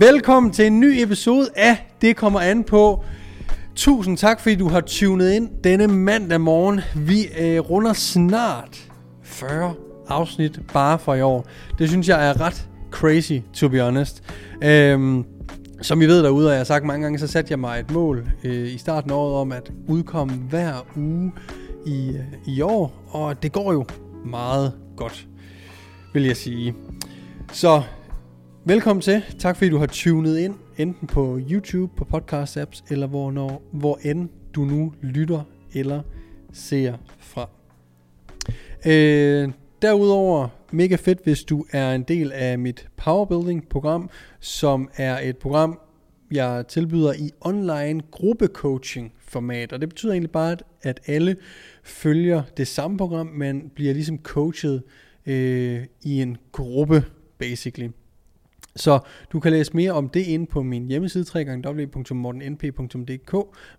Velkommen til en ny episode af Det kommer an på. Tusind tak, fordi du har tunet ind denne mandag morgen. Vi øh, runder snart 40 afsnit bare for i år. Det synes jeg er ret crazy, to be honest. Øhm, som I ved derude, og jeg har sagt mange gange, så satte jeg mig et mål øh, i starten af året om at udkomme hver uge i, øh, i år, og det går jo meget godt, vil jeg sige. Så velkommen til. Tak fordi du har tunet ind, enten på YouTube, på podcast apps, eller hvor, når, hvor end du nu lytter eller ser fra. Øh, derudover mega fedt, hvis du er en del af mit Powerbuilding program, som er et program, jeg tilbyder i online gruppecoaching format. Og det betyder egentlig bare, at alle følger det samme program, men bliver ligesom coachet øh, i en gruppe, basically. Så du kan læse mere om det inde på min hjemmeside www.mortennp.dk,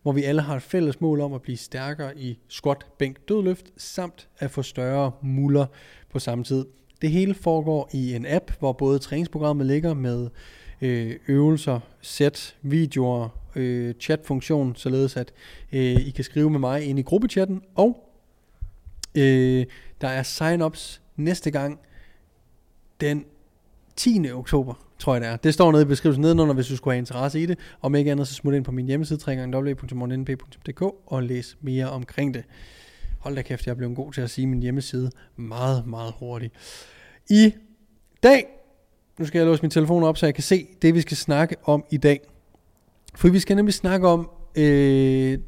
hvor vi alle har et fælles mål om at blive stærkere i squat, bænk, dødløft, samt at få større muller på samme tid. Det hele foregår i en app, hvor både træningsprogrammet ligger med øh, øvelser, sæt, videoer, øh, chatfunktion, således at øh, I kan skrive med mig ind i gruppechatten, og øh, der er sign-ups næste gang den 10. oktober, tror jeg det er. Det står nede i beskrivelsen nedenunder, hvis du skulle have interesse i det. Om ikke andet, så smut ind på min hjemmeside, www.mornenp.dk og læs mere omkring det. Hold da kæft, jeg er blevet god til at sige min hjemmeside meget, meget hurtigt. I dag, nu skal jeg låse min telefon op, så jeg kan se det, vi skal snakke om i dag. For vi skal nemlig snakke om, øh,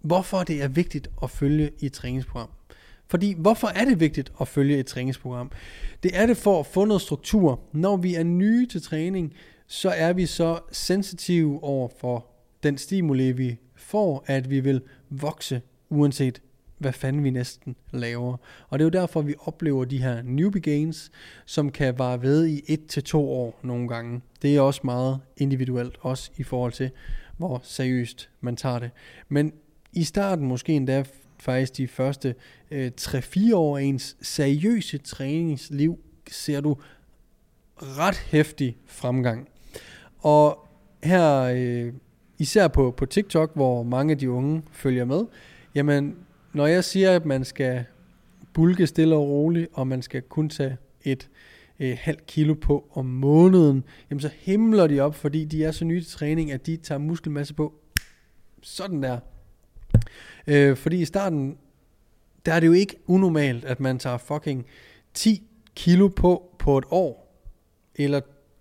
hvorfor det er vigtigt at følge i et træningsprogram. Fordi hvorfor er det vigtigt at følge et træningsprogram? Det er det for at få noget struktur. Når vi er nye til træning, så er vi så sensitive over for den stimuli, vi får, at vi vil vokse, uanset hvad fanden vi næsten laver. Og det er jo derfor, vi oplever de her newbie gains, som kan vare ved i 1 til to år nogle gange. Det er også meget individuelt, også i forhold til, hvor seriøst man tager det. Men i starten måske endda faktisk de første øh, 3-4 år af ens seriøse træningsliv, ser du ret hæftig fremgang. Og her, øh, især på, på TikTok, hvor mange af de unge følger med, jamen, når jeg siger, at man skal bulke stille og roligt, og man skal kun tage et øh, halvt kilo på om måneden, jamen så himler de op, fordi de er så nye til træning, at de tager muskelmasse på sådan der. Øh, fordi i starten, der er det jo ikke unormalt, at man tager fucking 10 kilo på på et år, eller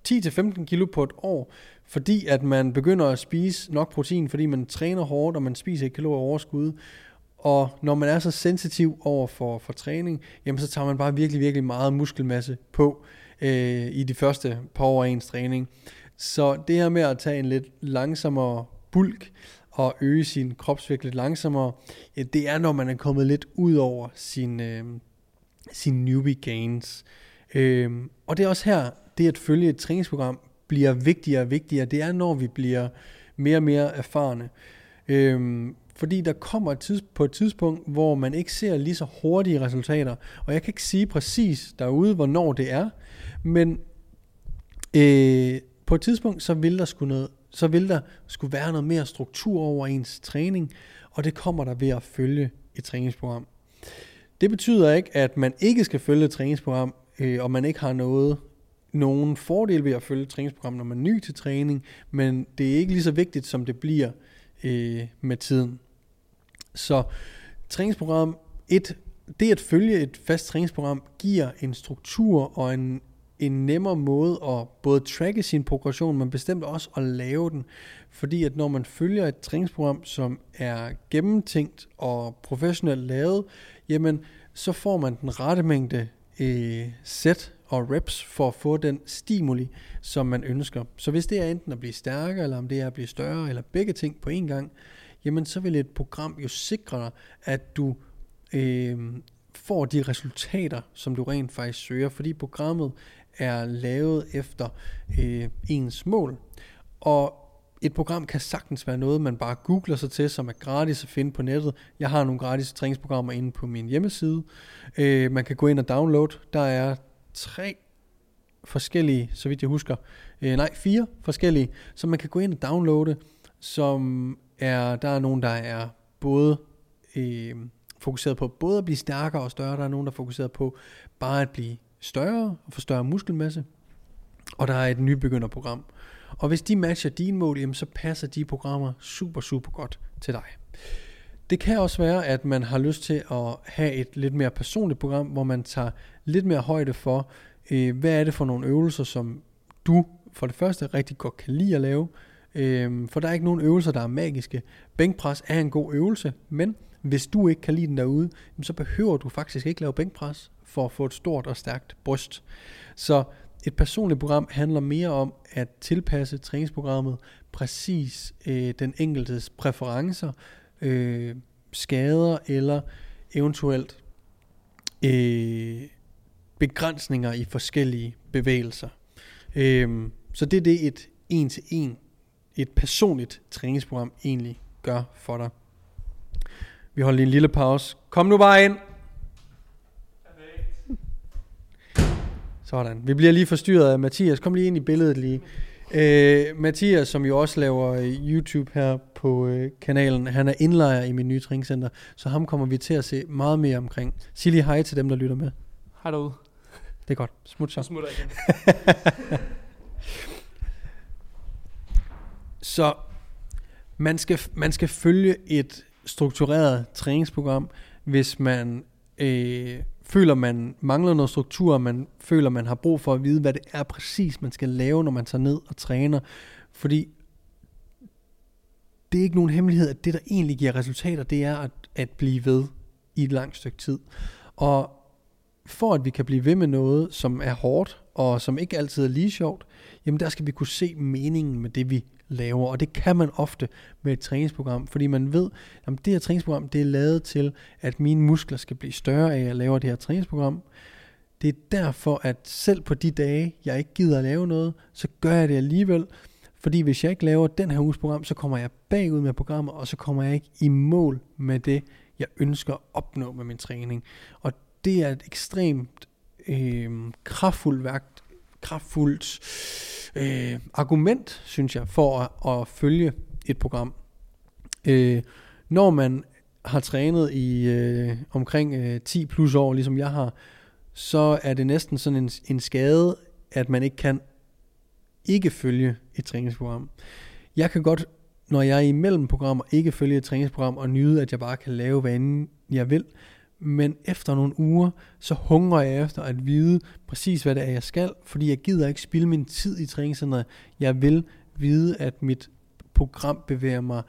10-15 kilo på et år, fordi at man begynder at spise nok protein, fordi man træner hårdt, og man spiser et kilo overskud. Og når man er så sensitiv over for, for træning, jamen så tager man bare virkelig, virkelig meget muskelmasse på øh, i de første par år af ens træning. Så det her med at tage en lidt langsommere bulk, og øge sin kropsvægt lidt langsommere, ja, det er, når man er kommet lidt ud over sin, øh, sin newbie gains. Øh, og det er også her, det at følge et træningsprogram bliver vigtigere og vigtigere. Det er, når vi bliver mere og mere erfarne. Øh, fordi der kommer et tids, på et tidspunkt, hvor man ikke ser lige så hurtige resultater. Og jeg kan ikke sige præcis derude, hvornår det er, men øh, på et tidspunkt, så vil der skulle noget så vil der skulle være noget mere struktur over ens træning, og det kommer der ved at følge et træningsprogram. Det betyder ikke, at man ikke skal følge et træningsprogram, øh, og man ikke har noget nogen fordel ved at følge et træningsprogram, når man er ny til træning, men det er ikke lige så vigtigt, som det bliver øh, med tiden. Så træningsprogram, et, det at følge et fast træningsprogram, giver en struktur og en en nemmere måde at både tracke sin progression, men bestemt også at lave den. Fordi at når man følger et træningsprogram, som er gennemtænkt og professionelt lavet, jamen så får man den rette mængde øh, sæt og reps for at få den stimuli, som man ønsker. Så hvis det er enten at blive stærkere, eller om det er at blive større, eller begge ting på én gang, jamen så vil et program jo sikre dig, at du øh, får de resultater, som du rent faktisk søger, fordi programmet er lavet efter øh, ens mål. Og et program kan sagtens være noget, man bare googler sig til, som er gratis at finde på nettet. Jeg har nogle gratis træningsprogrammer inde på min hjemmeside. Øh, man kan gå ind og downloade. Der er tre forskellige, så vidt jeg husker. Øh, nej, fire forskellige, som man kan gå ind og downloade, som er, der er nogen, der er både øh, fokuseret på både at blive stærkere og større, der er nogen, der er fokuseret på bare at blive større og få større muskelmasse, og der er et nybegynderprogram. Og hvis de matcher dine mål, jamen, så passer de programmer super, super godt til dig. Det kan også være, at man har lyst til at have et lidt mere personligt program, hvor man tager lidt mere højde for, øh, hvad er det for nogle øvelser, som du for det første rigtig godt kan lide at lave. Øh, for der er ikke nogen øvelser, der er magiske. Bænkpres er en god øvelse, men hvis du ikke kan lide den derude, så behøver du faktisk ikke lave bænkpres for at få et stort og stærkt bryst. Så et personligt program handler mere om at tilpasse træningsprogrammet præcis øh, den enkeltes præferencer, øh, skader eller eventuelt øh, begrænsninger i forskellige bevægelser. Øh, så det er det et en til en, et personligt træningsprogram egentlig gør for dig. Vi holder lige en lille pause. Kom nu bare ind. Sådan. Vi bliver lige forstyrret af Mathias. Kom lige ind i billedet lige. Øh, Mathias, som jo også laver øh, YouTube her på øh, kanalen, han er indlejer i min nye træningscenter, så ham kommer vi til at se meget mere omkring. Sig lige hej til dem, der lytter med. Hej derude. Det er godt. Smut så. Så smutter jeg igen. Så man skal, man skal følge et struktureret træningsprogram, hvis man øh, føler, man mangler noget struktur, man føler, man har brug for at vide, hvad det er præcis, man skal lave, når man tager ned og træner. Fordi det er ikke nogen hemmelighed, at det, der egentlig giver resultater, det er at, at blive ved i et langt stykke tid. Og for at vi kan blive ved med noget, som er hårdt, og som ikke altid er lige sjovt, jamen der skal vi kunne se meningen med det, vi laver. Og det kan man ofte med et træningsprogram, fordi man ved, at det her træningsprogram, det er lavet til, at mine muskler skal blive større af, at jeg laver det her træningsprogram. Det er derfor, at selv på de dage, jeg ikke gider at lave noget, så gør jeg det alligevel. Fordi hvis jeg ikke laver den her uges program, så kommer jeg bagud med programmet, og så kommer jeg ikke i mål med det, jeg ønsker at opnå med min træning. Og det er et ekstremt øh, kraftfuldt værk, kraftfuldt øh, argument, synes jeg, for at, at følge et program. Øh, når man har trænet i øh, omkring øh, 10 plus år, ligesom jeg har, så er det næsten sådan en, en skade, at man ikke kan ikke følge et træningsprogram. Jeg kan godt, når jeg er imellem programmer, ikke følge et træningsprogram og nyde, at jeg bare kan lave, hvad end jeg vil. Men efter nogle uger, så hungrer jeg efter at vide præcis, hvad det er, jeg skal, fordi jeg gider ikke spilde min tid i træningscenteret. Jeg vil vide, at mit program bevæger mig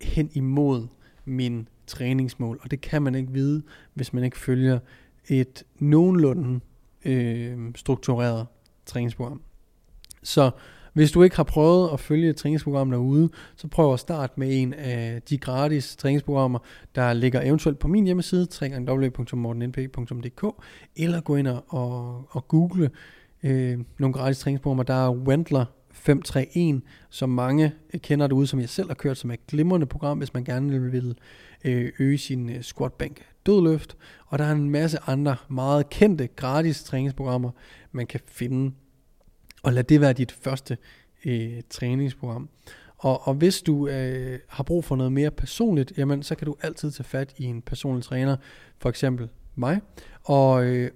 hen imod min træningsmål, og det kan man ikke vide, hvis man ikke følger et nogenlunde øh, struktureret træningsprogram. Så hvis du ikke har prøvet at følge et træningsprogram derude, så prøv at starte med en af de gratis træningsprogrammer, der ligger eventuelt på min hjemmeside, www.mortennp.dk, eller gå ind og, og google øh, nogle gratis træningsprogrammer. Der er Wendler 531, som mange kender derude, som jeg selv har kørt, som er et glimrende program, hvis man gerne vil øh, øge sin øh, squat bank dødløft. Og der er en masse andre meget kendte gratis træningsprogrammer, man kan finde og lad det være dit første øh, træningsprogram. Og, og hvis du øh, har brug for noget mere personligt, jamen så kan du altid tage fat i en personlig træner, for eksempel mig, og, øh,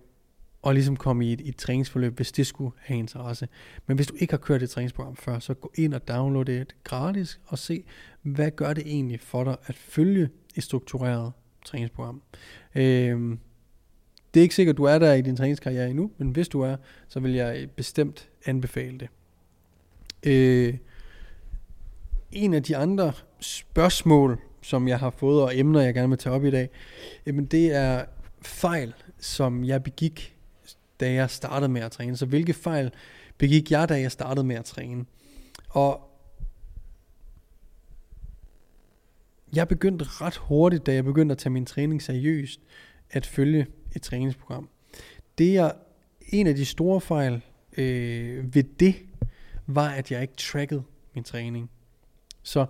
og ligesom komme i et, et træningsforløb, hvis det skulle have interesse. Men hvis du ikke har kørt et træningsprogram før, så gå ind og download det gratis, og se, hvad gør det egentlig for dig at følge et struktureret træningsprogram. Øh, det er ikke sikkert, at du er der i din træningskarriere endnu, men hvis du er, så vil jeg bestemt anbefale det. Øh, en af de andre spørgsmål, som jeg har fået, og emner, jeg gerne vil tage op i dag, jamen det er fejl, som jeg begik, da jeg startede med at træne. Så hvilke fejl begik jeg, da jeg startede med at træne? Og jeg begyndte ret hurtigt, da jeg begyndte at tage min træning seriøst, at følge et træningsprogram. Det er en af de store fejl øh, ved det, var at jeg ikke trackede min træning. Så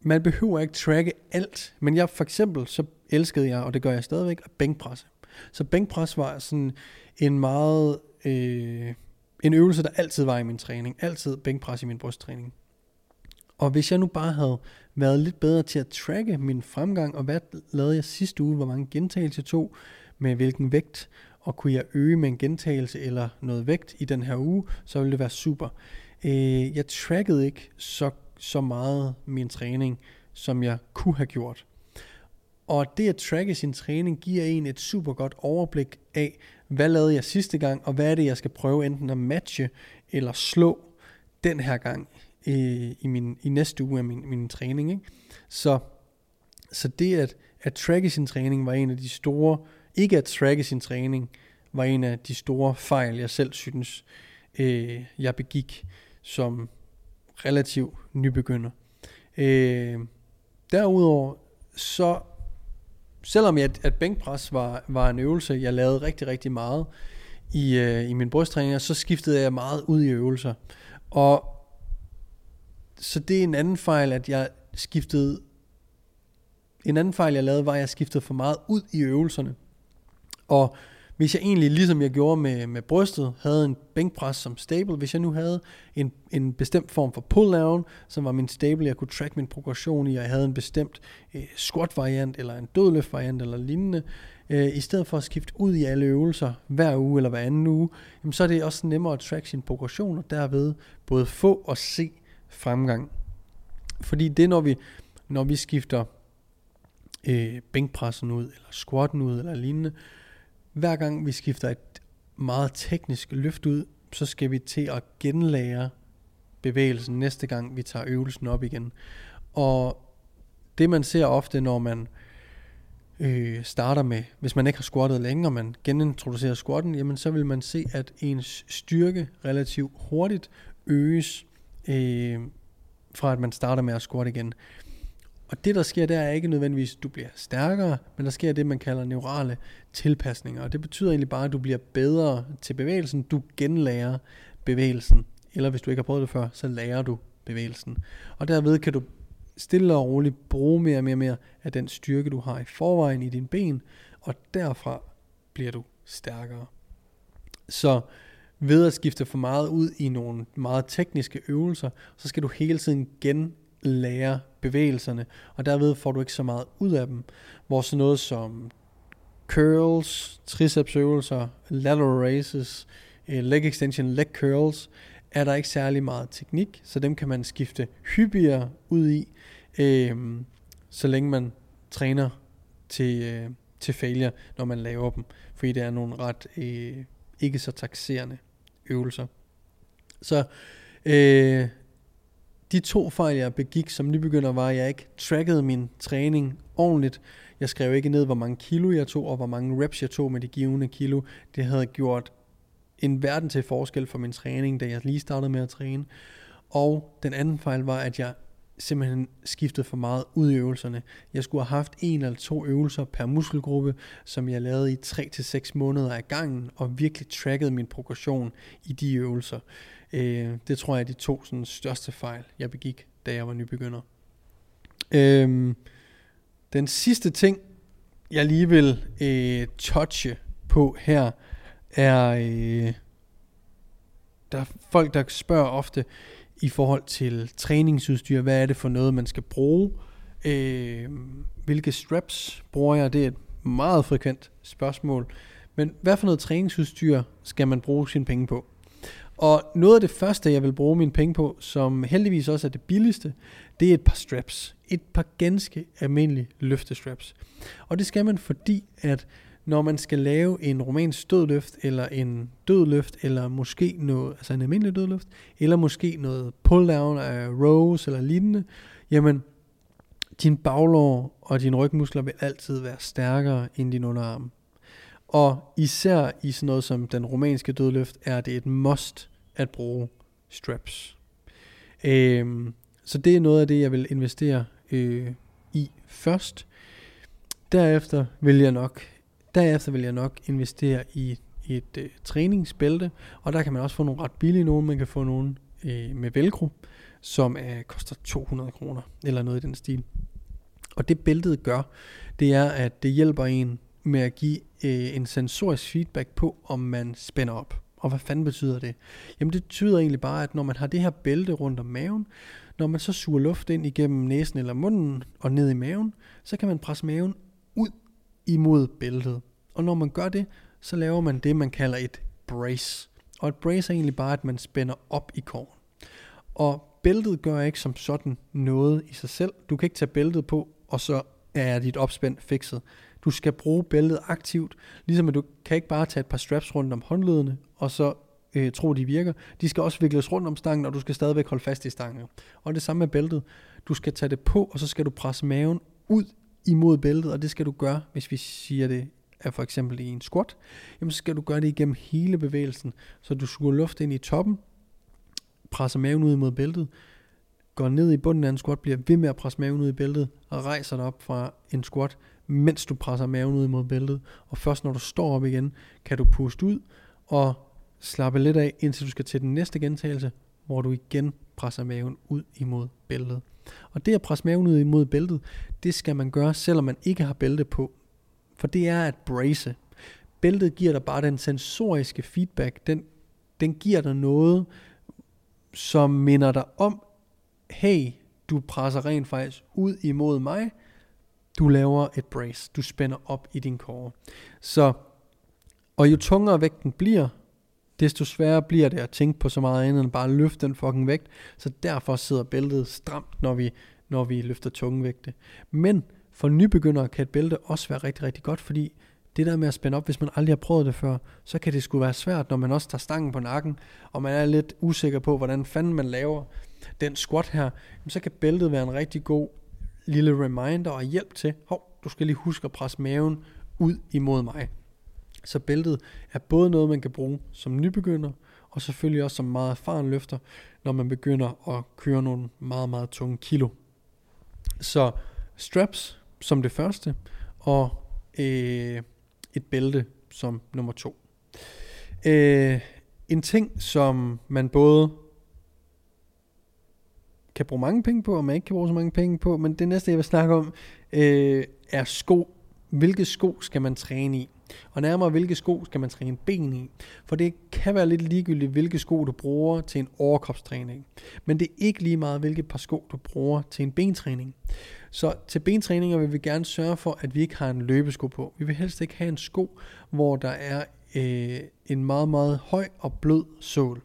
man behøver ikke tracke alt, men jeg for eksempel, så elskede jeg, og det gør jeg stadigvæk, at bænkpresse. Så bænkpres var sådan en meget øh, en øvelse, der altid var i min træning. Altid bænkpres i min brysttræning. Og hvis jeg nu bare havde været lidt bedre til at tracke min fremgang, og hvad lavede jeg sidste uge, hvor mange gentagelser jeg tog, med hvilken vægt, og kunne jeg øge med en gentagelse eller noget vægt i den her uge, så ville det være super. Øh, jeg trackede ikke så, så meget min træning, som jeg kunne have gjort. Og det at tracke sin træning giver en et super godt overblik af, hvad lavede jeg sidste gang, og hvad er det, jeg skal prøve enten at matche eller slå den her gang i, i, min, i næste uge af min, min træning. Ikke? Så, så det at, at tracke sin træning var en af de store, ikke at tracke sin træning, var en af de store fejl, jeg selv synes, øh, jeg begik som relativ nybegynder. Øh, derudover, så selvom jeg, at bænkpres var, var en øvelse, jeg lavede rigtig, rigtig meget i, øh, i min brysttræning, så skiftede jeg meget ud i øvelser. Og så det er en anden fejl, at jeg skiftede, en anden fejl, jeg lavede, var, at jeg skiftede for meget ud i øvelserne. Og hvis jeg egentlig, ligesom jeg gjorde med, med brystet, havde en bænkpres som stable, hvis jeg nu havde en, en bestemt form for pull-down, som var min stable, jeg kunne track min progression i, og jeg havde en bestemt øh, squat-variant, eller en dødløft-variant, eller lignende, øh, i stedet for at skifte ud i alle øvelser hver uge eller hver anden uge, jamen, så er det også nemmere at track sin progression, og derved både få og se fremgang. Fordi det når vi, når vi skifter øh, bænkpressen ud, eller squatten ud, eller lignende, hver gang vi skifter et meget teknisk løft ud, så skal vi til at genlære bevægelsen næste gang vi tager øvelsen op igen. Og det man ser ofte, når man øh, starter med, hvis man ikke har squattet længe, og man genintroducerer squatten, jamen så vil man se, at ens styrke relativt hurtigt øges øh, fra at man starter med at squatte igen. Og det der sker, der er ikke nødvendigvis, at du bliver stærkere, men der sker det, man kalder neurale tilpasninger. Og det betyder egentlig bare, at du bliver bedre til bevægelsen. Du genlærer bevægelsen. Eller hvis du ikke har prøvet det før, så lærer du bevægelsen. Og derved kan du stille og roligt bruge mere og mere og mere af den styrke, du har i forvejen i dine ben, og derfra bliver du stærkere. Så ved at skifte for meget ud i nogle meget tekniske øvelser, så skal du hele tiden gen lærer bevægelserne, og derved får du ikke så meget ud af dem. Hvor sådan noget som curls, tricepsøvelser, lateral raises, øh, leg extension, leg curls, er der ikke særlig meget teknik, så dem kan man skifte hyppigere ud i, øh, så længe man træner til, øh, til failure, når man laver dem, fordi det er nogle ret øh, ikke så taxerende øvelser. Så øh, de to fejl, jeg begik som nybegynder, var, at jeg ikke trackede min træning ordentligt. Jeg skrev ikke ned, hvor mange kilo jeg tog, og hvor mange reps jeg tog med de givende kilo. Det havde gjort en verden til forskel for min træning, da jeg lige startede med at træne. Og den anden fejl var, at jeg simpelthen skiftede for meget ud i øvelserne. Jeg skulle have haft en eller to øvelser per muskelgruppe, som jeg lavede i 3-6 måneder af gangen, og virkelig trackede min progression i de øvelser. Øh, det tror jeg er de to sådan, største fejl, jeg begik, da jeg var nybegynder. Øh, den sidste ting, jeg lige vil øh, touche på her, er, øh, der er folk, der spørger ofte i forhold til træningsudstyr, hvad er det for noget, man skal bruge? Øh, hvilke straps bruger jeg? Det er et meget frekvent spørgsmål. Men hvad for noget træningsudstyr skal man bruge sine penge på? Og noget af det første, jeg vil bruge mine penge på, som heldigvis også er det billigste, det er et par straps. Et par ganske almindelige løftestraps. Og det skal man, fordi at når man skal lave en romansk dødløft, eller en dødløft, eller måske noget, altså en almindelig dødløft, eller måske noget pull-down af rows eller lignende, jamen, din baglår og dine rygmuskler vil altid være stærkere end din underarm. Og især i sådan noget som den romanske dødløft, er det et must at bruge straps. Øhm, så det er noget af det, jeg vil investere øh, i først. Derefter vil jeg nok Derefter vil jeg nok investere i et øh, træningsbælte, og der kan man også få nogle ret billige nogle. Man kan få nogle øh, med velcro, som er, koster 200 kroner, eller noget i den stil. Og det bæltet gør, det er, at det hjælper en med at give øh, en sensorisk feedback på, om man spænder op. Og hvad fanden betyder det? Jamen det betyder egentlig bare, at når man har det her bælte rundt om maven, når man så suger luft ind igennem næsen eller munden og ned i maven, så kan man presse maven ud imod bæltet. Og når man gør det, så laver man det, man kalder et brace. Og et brace er egentlig bare, at man spænder op i kåren. Og bæltet gør ikke som sådan noget i sig selv. Du kan ikke tage bæltet på, og så er dit opspænd fikset. Du skal bruge bæltet aktivt, ligesom at du kan ikke bare tage et par straps rundt om håndledene, og så øh, tro, de virker. De skal også vikles rundt om stangen, og du skal stadigvæk holde fast i stangen. Og det samme med bæltet. Du skal tage det på, og så skal du presse maven ud imod bæltet, og det skal du gøre, hvis vi siger det er for eksempel i en squat, jamen så skal du gøre det igennem hele bevægelsen, så du suger luft ind i toppen, presser maven ud imod bæltet, går ned i bunden af en squat, bliver ved med at presse maven ud i bæltet, og rejser dig op fra en squat, mens du presser maven ud imod bæltet. Og først når du står op igen, kan du puste ud og slappe lidt af, indtil du skal til den næste gentagelse, hvor du igen presser maven ud imod bæltet. Og det at presse maven ud imod bæltet, det skal man gøre, selvom man ikke har bælte på. For det er at brace. Bæltet giver dig bare den sensoriske feedback. Den, den giver dig noget, som minder dig om, hey, du presser rent faktisk ud imod mig. Du laver et brace. Du spænder op i din core. Så, og jo tungere vægten bliver, desto sværere bliver det at tænke på så meget andet end bare at løfte den fucking vægt. Så derfor sidder bæltet stramt, når vi, når vi løfter tunge vægte. Men for nybegyndere kan et bælte også være rigtig, rigtig godt, fordi det der med at spænde op, hvis man aldrig har prøvet det før, så kan det sgu være svært, når man også tager stangen på nakken, og man er lidt usikker på, hvordan fanden man laver den squat her, så kan bæltet være en rigtig god lille reminder og hjælp til, hov, du skal lige huske at presse maven ud imod mig. Så bæltet er både noget, man kan bruge som nybegynder, og selvfølgelig også som meget erfaren løfter, når man begynder at køre nogle meget, meget tunge kilo. Så straps som det første, og øh, et bælte som nummer to. Øh, en ting, som man både kan bruge mange penge på, og man ikke kan bruge så mange penge på, men det næste, jeg vil snakke om, øh, er sko. Hvilke sko skal man træne i? Og nærmere, hvilke sko skal man træne ben i? For det kan være lidt ligegyldigt, hvilke sko du bruger til en overkropstræning. Men det er ikke lige meget, hvilke par sko du bruger til en bentræning. Så til bentræninger vil vi gerne sørge for, at vi ikke har en løbesko på. Vi vil helst ikke have en sko, hvor der er øh, en meget, meget høj og blød sål.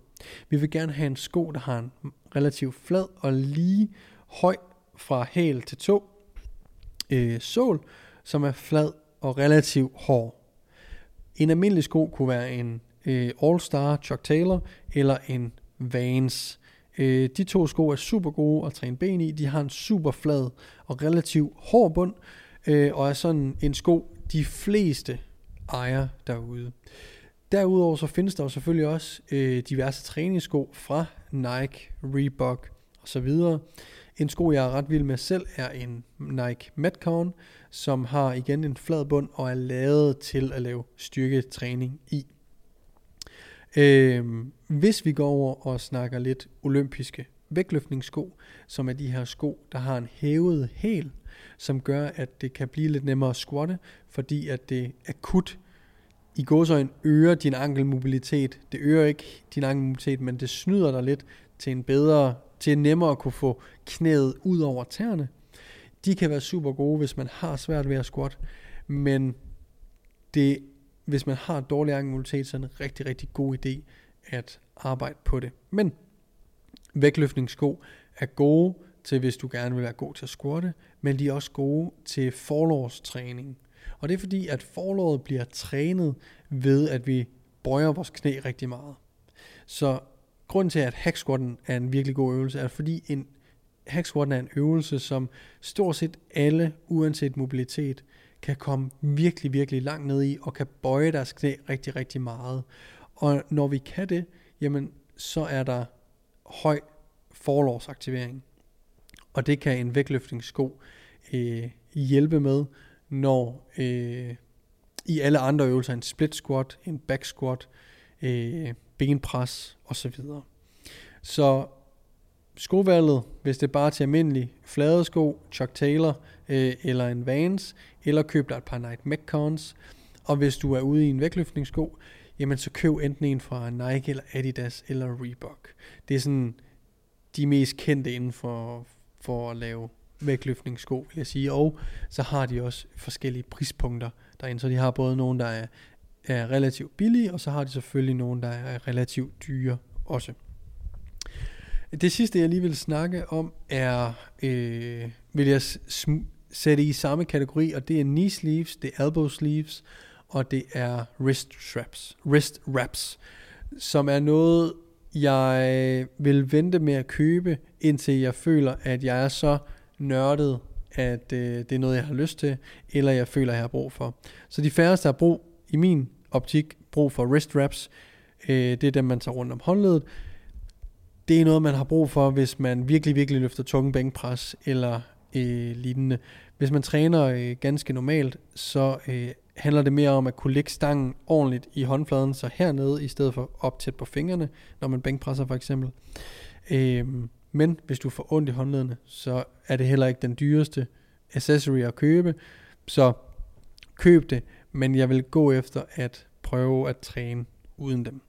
Vi vil gerne have en sko, der har en relativt flad og lige høj fra hæl til tå øh, sål, som er flad og relativt hård. En almindelig sko kunne være en øh, All Star Chuck Taylor eller en Vans. Øh, de to sko er super gode at træne ben i. De har en super flad og relativt hård bund, øh, og er sådan en sko, de fleste ejer derude. Derudover så findes der jo selvfølgelig også øh, diverse træningssko fra Nike, Reebok osv. En sko, jeg er ret vild med selv, er en Nike Metcon, som har igen en flad bund og er lavet til at lave styrketræning i. Øh, hvis vi går over og snakker lidt olympiske vægtløftningssko, som er de her sko, der har en hævet hæl, som gør, at det kan blive lidt nemmere at squatte, fordi at det akut i gåsøjne øger din ankelmobilitet. Det øger ikke din ankelmobilitet, men det snyder dig lidt til en bedre, til nemmere at kunne få knæet ud over tæerne. De kan være super gode, hvis man har svært ved at squat, men det, hvis man har dårlig ankelmobilitet, så er det en rigtig, rigtig god idé at arbejde på det. Men vægtløftningssko er gode til, hvis du gerne vil være god til at squatte, men de er også gode til forlovstræning. Og det er fordi, at forlåret bliver trænet ved, at vi bøjer vores knæ rigtig meget. Så grunden til, at hack squatten er en virkelig god øvelse, er fordi en hack squatten er en øvelse, som stort set alle, uanset mobilitet, kan komme virkelig, virkelig langt ned i, og kan bøje deres knæ rigtig, rigtig meget. Og når vi kan det, jamen, så er der høj forlovsaktivering. Og det kan en vægtløftningssko øh, hjælpe med, når øh, i alle andre øvelser, en split squat, en back squat, øh, benpres osv. Så så skovalget, hvis det er bare til almindelig flade sko, Chuck Taylor øh, eller en Vans, eller køb dig et par Nike Metcons, og hvis du er ude i en vægtløftningssko, jamen så køb enten en fra Nike eller Adidas eller Reebok. Det er sådan de mest kendte inden for, for at lave vægtløftningssko, vil jeg sige. Og så har de også forskellige prispunkter derinde. Så de har både nogle, der er, er relativt billige, og så har de selvfølgelig nogle, der er relativt dyre også. Det sidste, jeg lige vil snakke om, er, øh, vil jeg sm- sætte i samme kategori, og det er knee sleeves, det er elbow sleeves, og det er wrist straps, wrist wraps, som er noget, jeg vil vente med at købe, indtil jeg føler, at jeg er så nørdet, at øh, det er noget, jeg har lyst til, eller jeg føler, jeg har brug for. Så de færreste har brug, i min optik, brug for wrist wraps. Øh, det er dem, man tager rundt om håndledet. Det er noget, man har brug for, hvis man virkelig, virkelig løfter tunge bænkpres eller øh, lignende. Hvis man træner øh, ganske normalt, så øh, handler det mere om at kunne lægge stangen ordentligt i håndfladen, så hernede, i stedet for op tæt på fingrene, når man bænkpresser for eksempel. Øh, men hvis du får ondt i håndledene, så er det heller ikke den dyreste accessory at købe. Så køb det, men jeg vil gå efter at prøve at træne uden dem.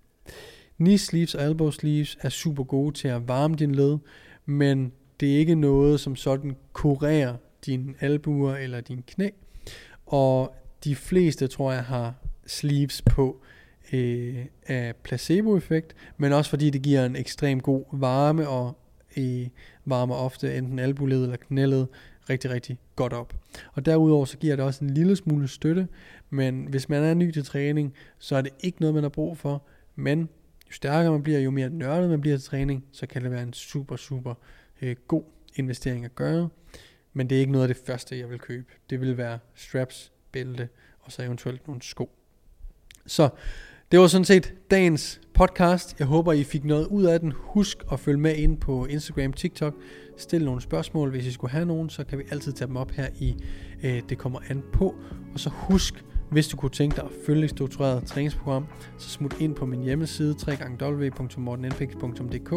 Knee sleeves og elbow sleeves er super gode til at varme din led, men det er ikke noget, som sådan kurerer dine albuer eller din knæ. Og de fleste, tror jeg, har sleeves på øh, af placeboeffekt, men også fordi det giver en ekstrem god varme og i varmer ofte enten albuled eller knælet rigtig, rigtig godt op. Og derudover så giver det også en lille smule støtte, men hvis man er ny til træning, så er det ikke noget, man har brug for, men jo stærkere man bliver, jo mere nørdet man bliver til træning, så kan det være en super, super øh, god investering at gøre. Men det er ikke noget af det første, jeg vil købe. Det vil være straps, bælte og så eventuelt nogle sko. Så det var sådan set dagens podcast. Jeg håber, I fik noget ud af den. Husk at følge med ind på Instagram, TikTok. Stil nogle spørgsmål, hvis I skulle have nogen, så kan vi altid tage dem op her i øh, Det kommer an på. Og så husk, hvis du kunne tænke dig at følge et struktureret træningsprogram, så smut ind på min hjemmeside www.mortenenfix.dk.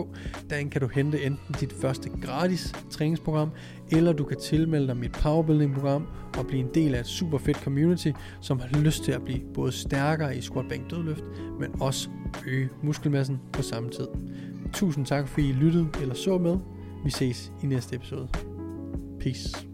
Derinde kan du hente enten dit første gratis træningsprogram, eller du kan tilmelde dig mit powerbuilding-program og blive en del af et super fedt community, som har lyst til at blive både stærkere i squat, bænk, dødløft, men også øge muskelmassen på samme tid. Tusind tak, fordi I lyttede eller så med. Vi ses i næste episode. Peace.